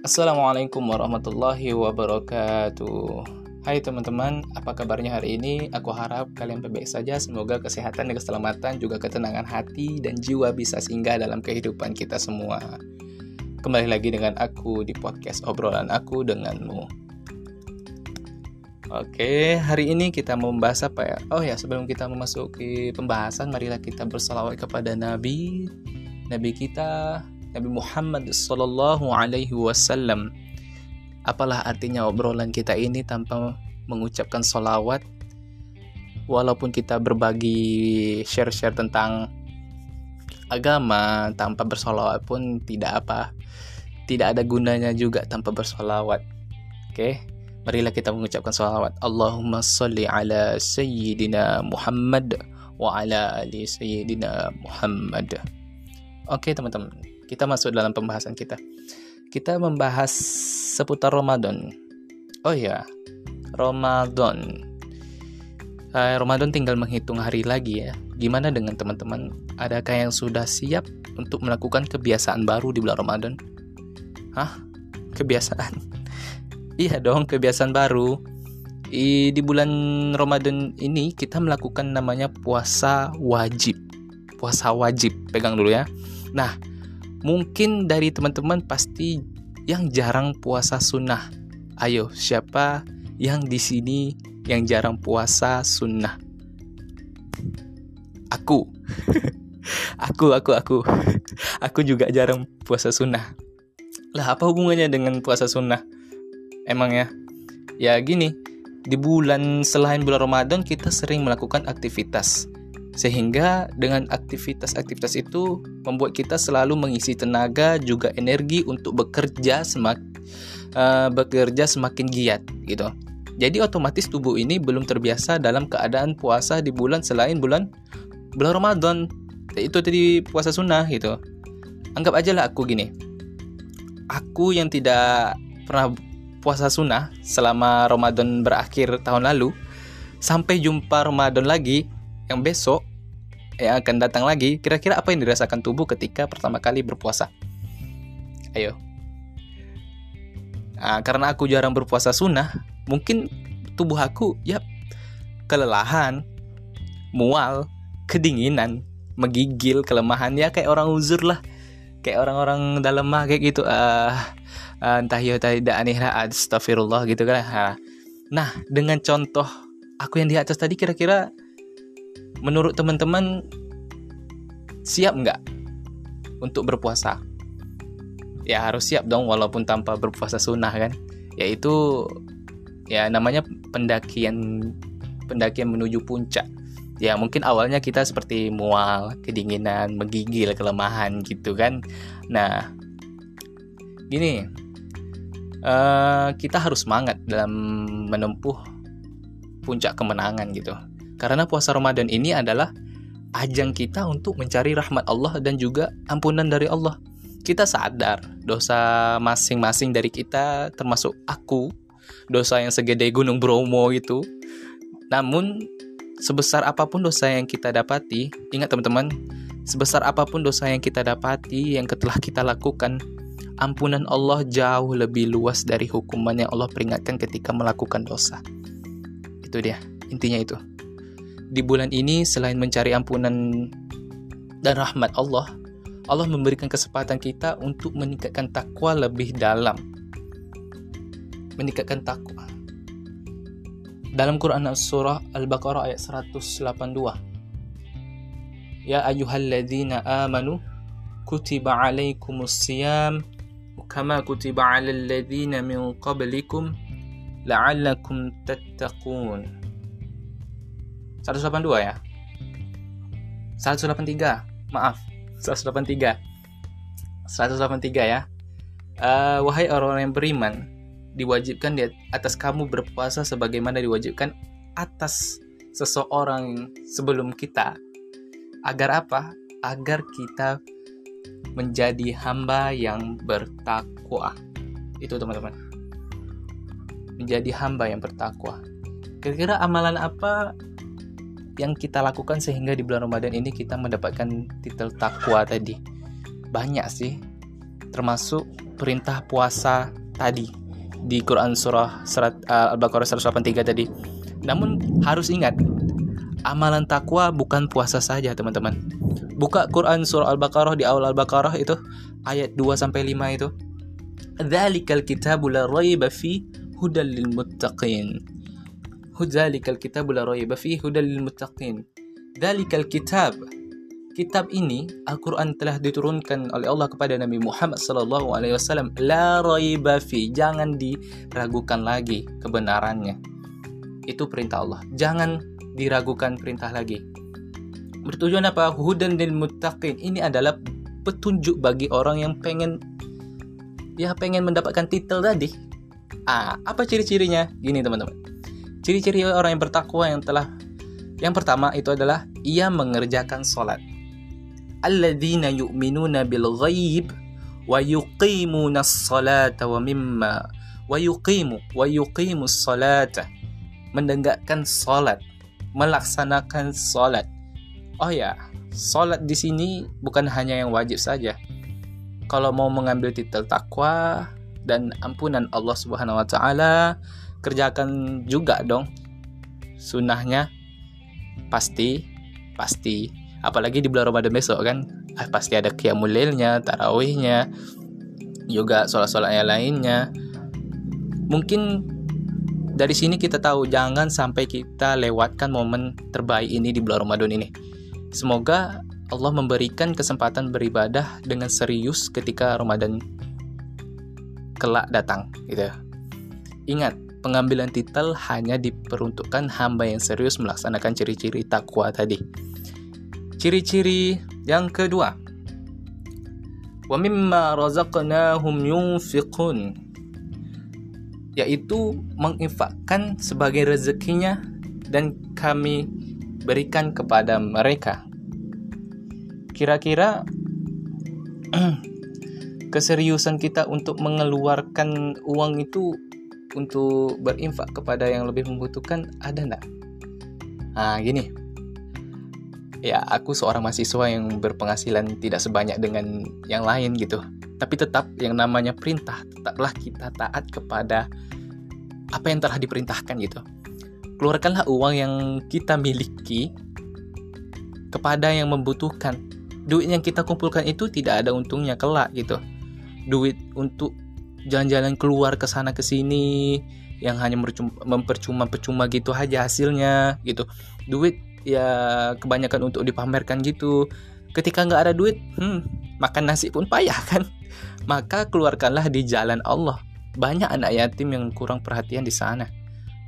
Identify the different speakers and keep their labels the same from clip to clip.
Speaker 1: Assalamualaikum warahmatullahi wabarakatuh. Hai teman-teman, apa kabarnya hari ini? Aku harap kalian baik-baik saja. Semoga kesehatan dan keselamatan juga ketenangan hati dan jiwa bisa singgah dalam kehidupan kita semua. Kembali lagi dengan aku di podcast obrolan aku denganmu. Oke, hari ini kita mau membahas apa ya? Oh ya, sebelum kita memasuki pembahasan, marilah kita bersalawat kepada Nabi, Nabi kita, Nabi Muhammad Sallallahu Alaihi Wasallam. Apalah artinya obrolan kita ini tanpa mengucapkan solawat, walaupun kita berbagi share-share tentang agama tanpa bersolawat pun tidak apa, tidak ada gunanya juga tanpa bersolawat. Oke, marilah kita mengucapkan solawat. Allahumma salli ala Sayyidina Muhammad wa ala ali Sayyidina Muhammad. Oke teman-teman, kita masuk dalam pembahasan kita. Kita membahas seputar Ramadan. Oh ya, Ramadan. Uh, Ramadan tinggal menghitung hari lagi ya. Gimana dengan teman-teman? Adakah yang sudah siap untuk melakukan kebiasaan baru di bulan Ramadan? Hah? Kebiasaan? iya dong, kebiasaan baru. I, di bulan Ramadan ini kita melakukan namanya puasa wajib. Puasa wajib, pegang dulu ya. Nah, Mungkin dari teman-teman pasti yang jarang puasa sunnah. Ayo, siapa yang di sini yang jarang puasa sunnah? Aku. aku, aku, aku. aku juga jarang puasa sunnah. Lah, apa hubungannya dengan puasa sunnah? Emang ya? Ya gini, di bulan selain bulan Ramadan kita sering melakukan aktivitas sehingga dengan aktivitas-aktivitas itu membuat kita selalu mengisi tenaga juga energi untuk bekerja semak uh, bekerja semakin giat gitu. Jadi otomatis tubuh ini belum terbiasa dalam keadaan puasa di bulan selain bulan bulan Ramadan. Itu tadi puasa sunnah gitu. Anggap aja lah aku gini. Aku yang tidak pernah puasa sunnah selama Ramadan berakhir tahun lalu sampai jumpa Ramadan lagi yang besok yang akan datang lagi, kira-kira apa yang dirasakan tubuh ketika pertama kali berpuasa? Ayo. Nah, karena aku jarang berpuasa sunnah, mungkin tubuh aku ya kelelahan, mual, kedinginan, menggigil, kelemahan ya kayak orang uzur lah. Kayak orang-orang dalam mah kayak gitu. Uh, uh, entah ya tidak aneh lah, astagfirullah gitu kan. Nah, dengan contoh aku yang di atas tadi kira-kira menurut teman-teman siap nggak untuk berpuasa? Ya harus siap dong walaupun tanpa berpuasa sunnah kan. Yaitu ya namanya pendakian pendakian menuju puncak. Ya mungkin awalnya kita seperti mual, kedinginan, menggigil, kelemahan gitu kan. Nah, gini, uh, kita harus semangat dalam menempuh puncak kemenangan gitu. Karena puasa Ramadan ini adalah ajang kita untuk mencari rahmat Allah dan juga ampunan dari Allah. Kita sadar dosa masing-masing dari kita termasuk aku, dosa yang segede gunung Bromo itu. Namun sebesar apa pun dosa yang kita dapati, ingat teman-teman, sebesar apa pun dosa yang kita dapati yang telah kita lakukan, ampunan Allah jauh lebih luas dari hukuman yang Allah peringatkan ketika melakukan dosa. Itu dia, intinya itu di bulan ini selain mencari ampunan dan rahmat Allah, Allah memberikan kesempatan kita untuk meningkatkan takwa lebih dalam. Meningkatkan takwa. Dalam Quran surah Al-Baqarah ayat 182. Ya ayyuhalladzina amanu kutiba alaikumus siyam kama kutiba alal ladzina min qablikum la'allakum tattaqun. 182 ya? 183 maaf. 183 183 ya? Uh, wahai orang-orang yang beriman diwajibkan di atas kamu berpuasa sebagaimana diwajibkan atas seseorang sebelum kita. Agar apa? Agar kita menjadi hamba yang bertakwa. Itu teman-teman. Menjadi hamba yang bertakwa. Kira-kira amalan apa yang kita lakukan sehingga di bulan Ramadan ini kita mendapatkan titel takwa tadi? Banyak sih. Termasuk perintah puasa tadi di Quran surah surat uh, Al-Baqarah 183 tadi. Namun harus ingat amalan takwa bukan puasa saja, teman-teman. Buka Quran surah Al-Baqarah di awal Al-Baqarah itu ayat 2 sampai 5 itu. Dzalikal kitabu la raiba fi hudal lil muttaqin. Dzalikal kitabu la raiba fi hudal lil muttaqin. Dzalikal kitab. Kitab ini Al-Qur'an telah diturunkan oleh Allah kepada Nabi Muhammad sallallahu alaihi wasallam. La raiba fi. Jangan diragukan lagi kebenarannya. Itu perintah Allah. Jangan diragukan perintah lagi. Bertujuan apa? Hudan lil muttaqin. Ini adalah petunjuk bagi orang yang pengen ya pengen mendapatkan titel tadi. Ah apa ciri-cirinya? Gini teman-teman ciri-ciri orang yang bertakwa yang telah yang pertama itu adalah ia mengerjakan sholat. Alladzina yu'minuna bil ghaib wa yuqimuna as-salata wa mimma wa yuqimu wa yuqimu as-salata mendengarkan salat melaksanakan salat oh ya salat di sini bukan hanya yang wajib saja. Kalau mau mengambil titel takwa dan ampunan Allah Subhanahu wa taala kerjakan juga dong. Sunnahnya pasti pasti. Apalagi di bulan Ramadan besok kan. Ah, pasti ada qiyamul lailnya tarawihnya juga sholat-sholat yang lainnya. Mungkin dari sini kita tahu jangan sampai kita lewatkan momen terbaik ini di bulan Ramadan ini. Semoga Allah memberikan kesempatan beribadah dengan serius ketika Ramadan kelak datang gitu. Ingat pengambilan titel hanya diperuntukkan hamba yang serius melaksanakan ciri-ciri takwa tadi Ciri-ciri yang kedua. Wa mimma razaqnahum yunfiqun yaitu menginfakkan sebagai rezekinya dan kami berikan kepada mereka. Kira-kira keseriusan kita untuk mengeluarkan uang itu untuk berinfak kepada yang lebih membutuhkan ada enggak? Nah, gini. Ya aku seorang mahasiswa yang berpenghasilan tidak sebanyak dengan yang lain gitu. Tapi tetap yang namanya perintah tetaplah kita taat kepada apa yang telah diperintahkan gitu. Keluarkanlah uang yang kita miliki kepada yang membutuhkan. Duit yang kita kumpulkan itu tidak ada untungnya kelak gitu. Duit untuk jalan-jalan keluar ke sana ke sini yang hanya mempercuma-percuma gitu aja hasilnya gitu. Duit ya kebanyakan untuk dipamerkan gitu. Ketika nggak ada duit hmm, makan nasi pun payah kan? Maka keluarkanlah di jalan Allah. Banyak anak yatim yang kurang perhatian di sana.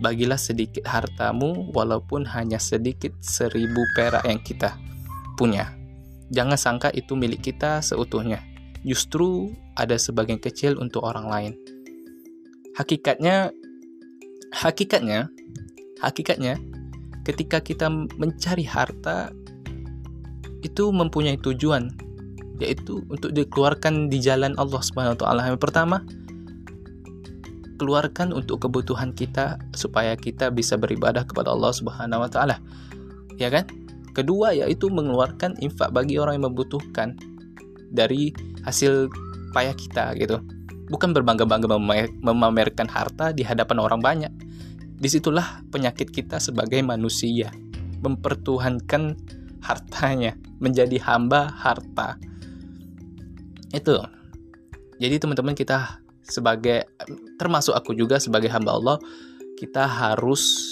Speaker 1: Bagilah sedikit hartamu walaupun hanya sedikit seribu perak yang kita punya. Jangan sangka itu milik kita seutuhnya justru ada sebagian kecil untuk orang lain hakikatnya hakikatnya hakikatnya ketika kita mencari harta itu mempunyai tujuan yaitu untuk dikeluarkan di jalan Allah Subhanahu wa taala. Yang pertama, keluarkan untuk kebutuhan kita supaya kita bisa beribadah kepada Allah Subhanahu wa taala. Ya kan? Kedua yaitu mengeluarkan infak bagi orang yang membutuhkan dari hasil payah kita gitu. Bukan berbangga-bangga memamerkan harta di hadapan orang banyak, Di situlah penyakit kita sebagai manusia, mempertuhankan hartanya, menjadi hamba harta. Itu. Jadi teman-teman kita sebagai termasuk aku juga sebagai hamba Allah, kita harus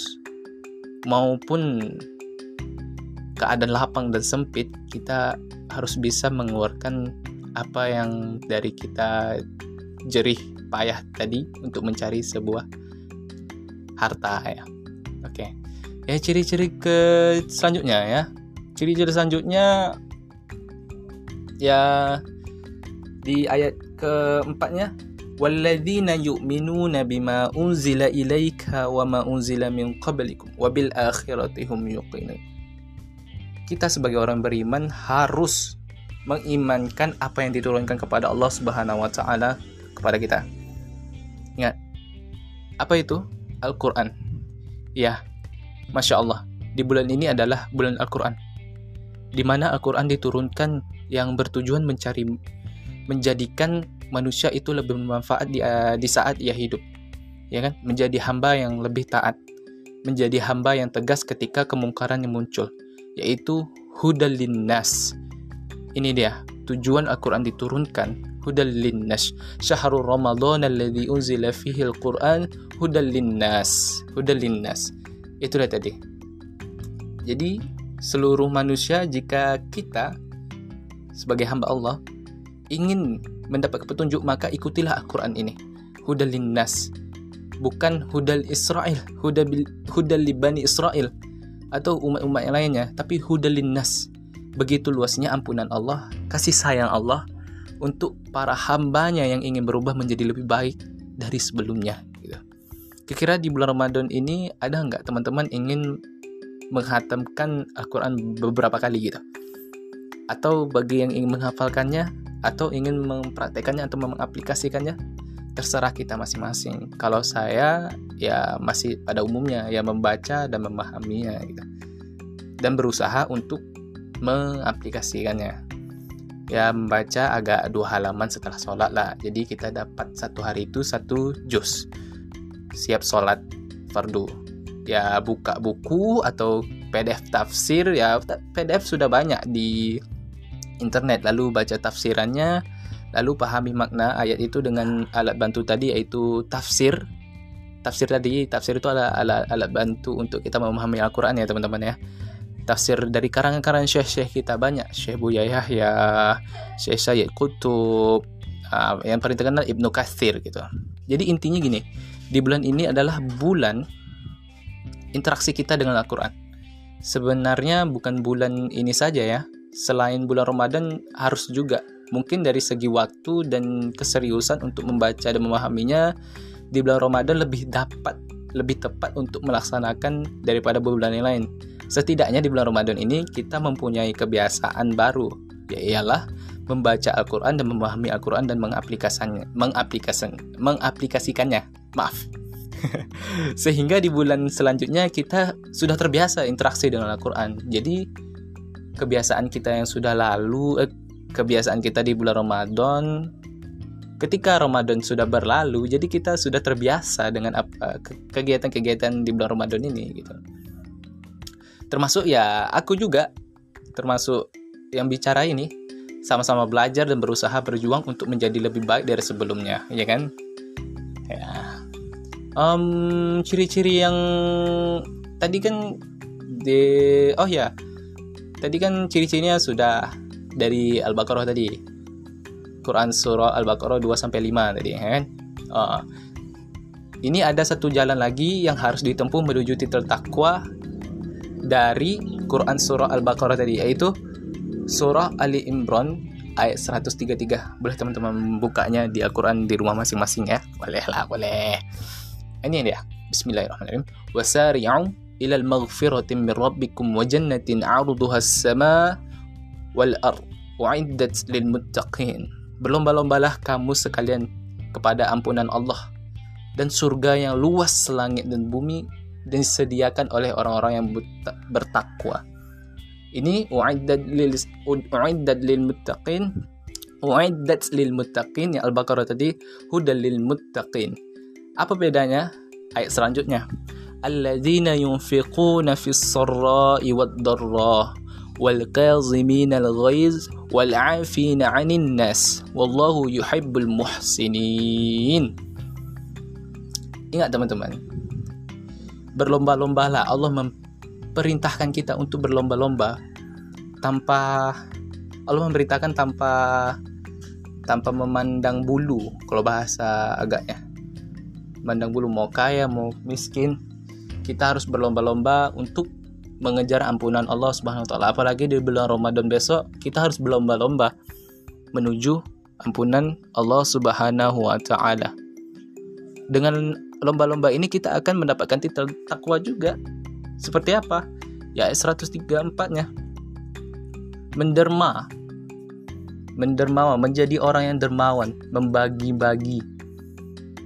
Speaker 1: maupun keadaan lapang dan sempit, kita harus bisa mengeluarkan apa yang dari kita jerih payah tadi untuk mencari sebuah harta ya. Oke. Ya ciri-ciri ke selanjutnya ya. Ciri-ciri selanjutnya ya di ayat keempatnya walladzina yu'minuna bima unzila ilaika wa ma unzila min qablikum wa bil akhirati hum yuqinun. Kita sebagai orang beriman harus mengimankan apa yang diturunkan kepada Allah Subhanahu wa taala kepada kita. Ingat, apa itu? Al-Quran. Ya, Masya Allah, di bulan ini adalah bulan Al-Quran. Di mana Al-Quran diturunkan yang bertujuan mencari, menjadikan manusia itu lebih bermanfaat di, uh, di saat ia hidup. Ya kan? Menjadi hamba yang lebih taat. Menjadi hamba yang tegas ketika kemungkaran yang muncul, yaitu hudal linnas. Ini dia tujuan Al-Quran diturunkan hudal linnas. Syahrul ramadan alladhi unzila fihi al-Quran hudal linnas hudal linnas. Itulah tadi. Jadi seluruh manusia jika kita sebagai hamba Allah ingin mendapat petunjuk maka ikutilah Al-Quran ini. Hudal linnas. Bukan hudal Israel hudal, hudal libani Israel atau umat-umat yang lainnya. Tapi hudal linnas begitu luasnya ampunan Allah kasih sayang Allah untuk para hambanya yang ingin berubah menjadi lebih baik dari sebelumnya gitu. Kira-kira di bulan Ramadan ini ada nggak teman-teman ingin menghatamkan Al-Quran beberapa kali gitu? Atau bagi yang ingin menghafalkannya atau ingin mempraktekannya atau mengaplikasikannya terserah kita masing-masing. Kalau saya ya masih pada umumnya ya membaca dan memahaminya gitu. Dan berusaha untuk mengaplikasikannya. Ya membaca agak dua halaman setelah sholat lah. Jadi kita dapat satu hari itu satu juz. Siap sholat fardu. Ya buka buku atau PDF tafsir ya PDF sudah banyak di internet. Lalu baca tafsirannya lalu pahami makna ayat itu dengan alat bantu tadi yaitu tafsir. Tafsir tadi tafsir itu adalah alat, alat bantu untuk kita memahami Al-Quran ya teman-teman ya. Tafsir dari karangan-karangan syekh-syekh kita banyak. Syekh Buya Yahya Syekh Sayyid Qutub uh, yang paling terkenal Ibnu Katsir gitu. Jadi intinya gini di bulan ini adalah bulan interaksi kita dengan Al-Quran. Sebenarnya bukan bulan ini saja ya, selain bulan Ramadan harus juga mungkin dari segi waktu dan keseriusan untuk membaca dan memahaminya di bulan Ramadan lebih dapat lebih tepat untuk melaksanakan daripada bulan yang lain. Setidaknya di bulan Ramadan ini kita mempunyai kebiasaan baru, ialah membaca Al-Quran dan memahami Al-Quran dan mengaplikasikannya, mengaplikasikan, mengaplikasikannya. Maaf, Sehingga di bulan selanjutnya kita sudah terbiasa interaksi dengan Al-Quran. Jadi kebiasaan kita yang sudah lalu, eh, kebiasaan kita di bulan Ramadan, ketika Ramadan sudah berlalu, jadi kita sudah terbiasa dengan apa kegiatan-kegiatan di bulan Ramadan ini gitu. Termasuk ya aku juga, termasuk yang bicara ini sama-sama belajar dan berusaha berjuang untuk menjadi lebih baik dari sebelumnya, ya kan? Ya um, ciri-ciri yang tadi kan di oh ya tadi kan ciri-cirinya sudah dari Al-Baqarah tadi. Quran surah Al-Baqarah 2 sampai 5 tadi kan? Uh, ini ada satu jalan lagi yang harus ditempuh menuju titel takwa dari Quran surah Al-Baqarah tadi yaitu surah Ali Imran ayat 133 boleh teman-teman bukanya di Al-Quran di rumah masing-masing ya? Boleh lah boleh. Ini dia. Bismillahirrahmanirrahim. Wasari'u ila al-maghfirati min rabbikum wa jannatin 'arduha as-sama' wal ard wa'iddat lil muttaqin. Berlomba-lombalah kamu sekalian kepada ampunan Allah dan surga yang luas langit dan bumi dan disediakan oleh orang-orang yang bertakwa. Ini uiddat lil uiddat lil muttaqin uiddat lil muttaqin yang Al-Baqarah tadi hudal lil muttaqin apa bedanya? Ayat selanjutnya. Alladzina yunfiquna fis sarra'i wad dharra ghaiz wal 'afina 'anil nas wallahu yuhibbul muhsinin. Ingat teman-teman. Berlomba-lombalah Allah memerintahkan kita untuk berlomba-lomba tanpa Allah memberitakan tanpa tanpa memandang bulu kalau bahasa agaknya mandang bulu mau kaya mau miskin kita harus berlomba-lomba untuk mengejar ampunan Allah Subhanahu wa taala. Apalagi di bulan Ramadan besok kita harus berlomba-lomba menuju ampunan Allah Subhanahu wa taala. Dengan lomba-lomba ini kita akan mendapatkan titel takwa juga. Seperti apa? Ya 134-nya. Menderma. Mendermawan, menjadi orang yang dermawan, membagi-bagi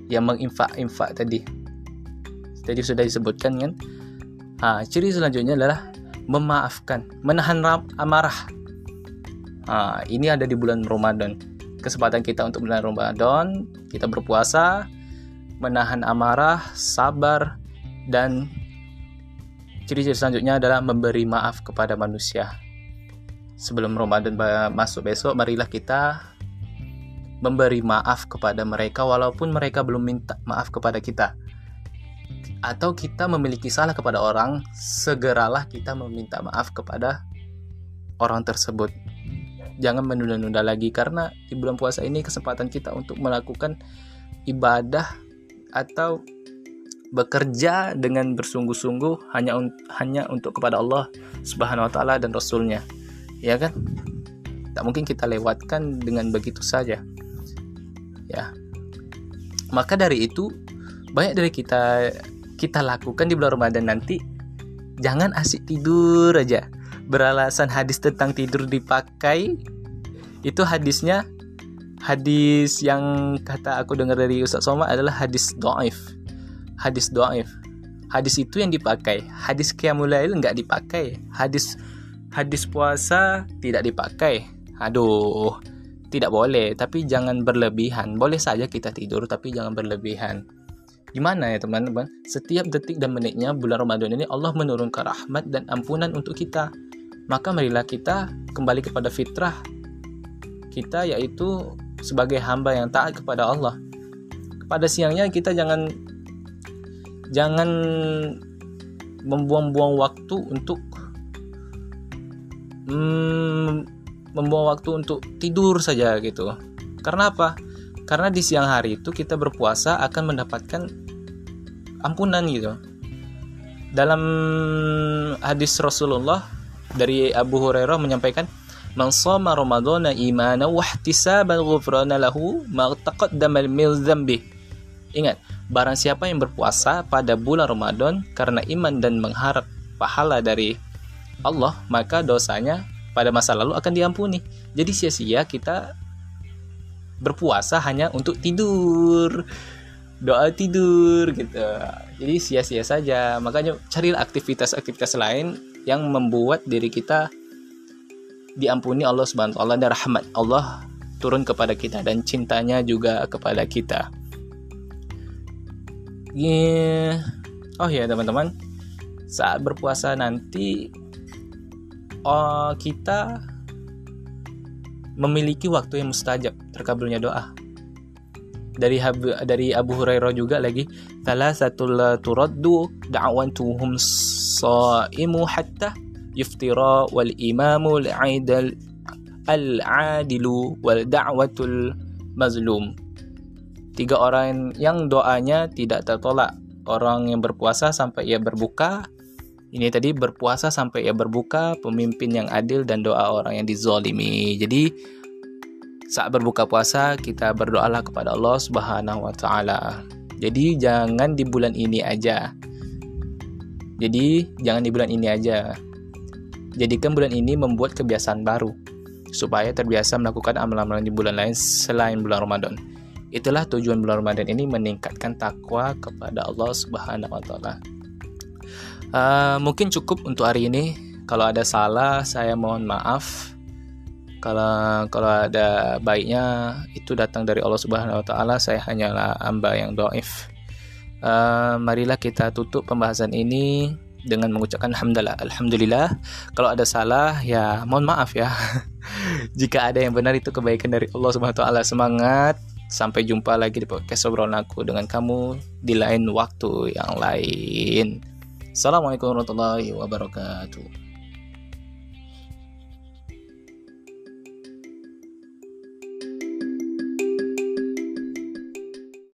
Speaker 1: yang menginfak-infak tadi. Tadi sudah disebutkan kan. Ha, ciri selanjutnya adalah memaafkan, menahan amarah. Ha, ini ada di bulan Ramadan. kesempatan kita untuk bulan Ramadan, kita berpuasa, menahan amarah, sabar, dan ciri-ciri selanjutnya adalah memberi maaf kepada manusia. Sebelum Ramadan masuk besok, marilah kita memberi maaf kepada mereka walaupun mereka belum minta maaf kepada kita. Atau kita memiliki salah kepada orang, segeralah kita meminta maaf kepada orang tersebut jangan menunda-nunda lagi karena di bulan puasa ini kesempatan kita untuk melakukan ibadah atau bekerja dengan bersungguh-sungguh hanya un hanya untuk kepada Allah Subhanahu wa taala dan rasulnya. Ya kan? Tak mungkin kita lewatkan dengan begitu saja. Ya. Maka dari itu banyak dari kita kita lakukan di bulan Ramadan nanti jangan asik tidur aja. Beralasan hadis tentang tidur dipakai itu hadisnya hadis yang kata aku dengar dari Ustaz Soma adalah hadis doaif hadis doaif hadis itu yang dipakai. Hadis qiyamulail nggak dipakai. Hadis hadis puasa tidak dipakai. Aduh tidak boleh. Tapi jangan berlebihan. Boleh saja kita tidur tapi jangan berlebihan Gimana ya teman-teman? Setiap detik dan menitnya bulan Ramadan ini Allah menurunkan rahmat dan ampunan untuk kita maka marilah kita kembali kepada fitrah kita yaitu sebagai hamba yang taat kepada Allah. Pada siangnya kita jangan jangan membuang-buang waktu untuk hmm, membuang waktu untuk tidur saja gitu. Karena apa? Karena di siang hari itu kita berpuasa akan mendapatkan ampunan gitu. Dalam hadis Rasulullah dari Abu Hurairah menyampaikan Man shoma Ramadana imanan wa ihtisaban ghufrana lahu ma taqaddama min dzambi. Ingat, barang siapa yang berpuasa pada bulan Ramadan karena iman dan mengharap pahala dari Allah, maka dosanya pada masa lalu akan diampuni. Jadi sia-sia kita berpuasa hanya untuk tidur doa tidur gitu jadi sia-sia saja makanya carilah aktivitas-aktivitas lain yang membuat diri kita diampuni Allah Subhanahu wa taala dan rahmat Allah turun kepada kita dan cintanya juga kepada kita. Yeah. Oh ya teman-teman, saat berpuasa nanti oh, kita memiliki waktu yang mustajab terkabulnya doa dari Abu, dari Abu Hurairah juga lagi salah satu la turaddu da'wantuhum sa'imu hatta yuftira wal imamu al-aidal al-adilu wal da'watul mazlum tiga orang yang doanya tidak tertolak orang yang berpuasa sampai ia berbuka ini tadi berpuasa sampai ia berbuka pemimpin yang adil dan doa orang yang dizolimi jadi saat berbuka puasa kita berdoalah kepada Allah Subhanahu wa taala jadi jangan di bulan ini aja jadi jangan di bulan ini aja. Jadikan bulan ini membuat kebiasaan baru supaya terbiasa melakukan amalan-amalan di bulan lain selain bulan Ramadan. Itulah tujuan bulan Ramadan ini meningkatkan takwa kepada Allah Subhanahu wa taala. Uh, mungkin cukup untuk hari ini. Kalau ada salah, saya mohon maaf. Kalau kalau ada baiknya itu datang dari Allah Subhanahu wa taala, saya hanyalah hamba yang doif. Uh, marilah kita tutup pembahasan ini dengan mengucapkan alhamdulillah. Alhamdulillah. Kalau ada salah ya mohon maaf ya. Jika ada yang benar itu kebaikan dari Allah Subhanahu wa taala. Semangat. Sampai jumpa lagi di podcast obrolan aku dengan kamu di lain waktu yang lain. Assalamualaikum warahmatullahi wabarakatuh.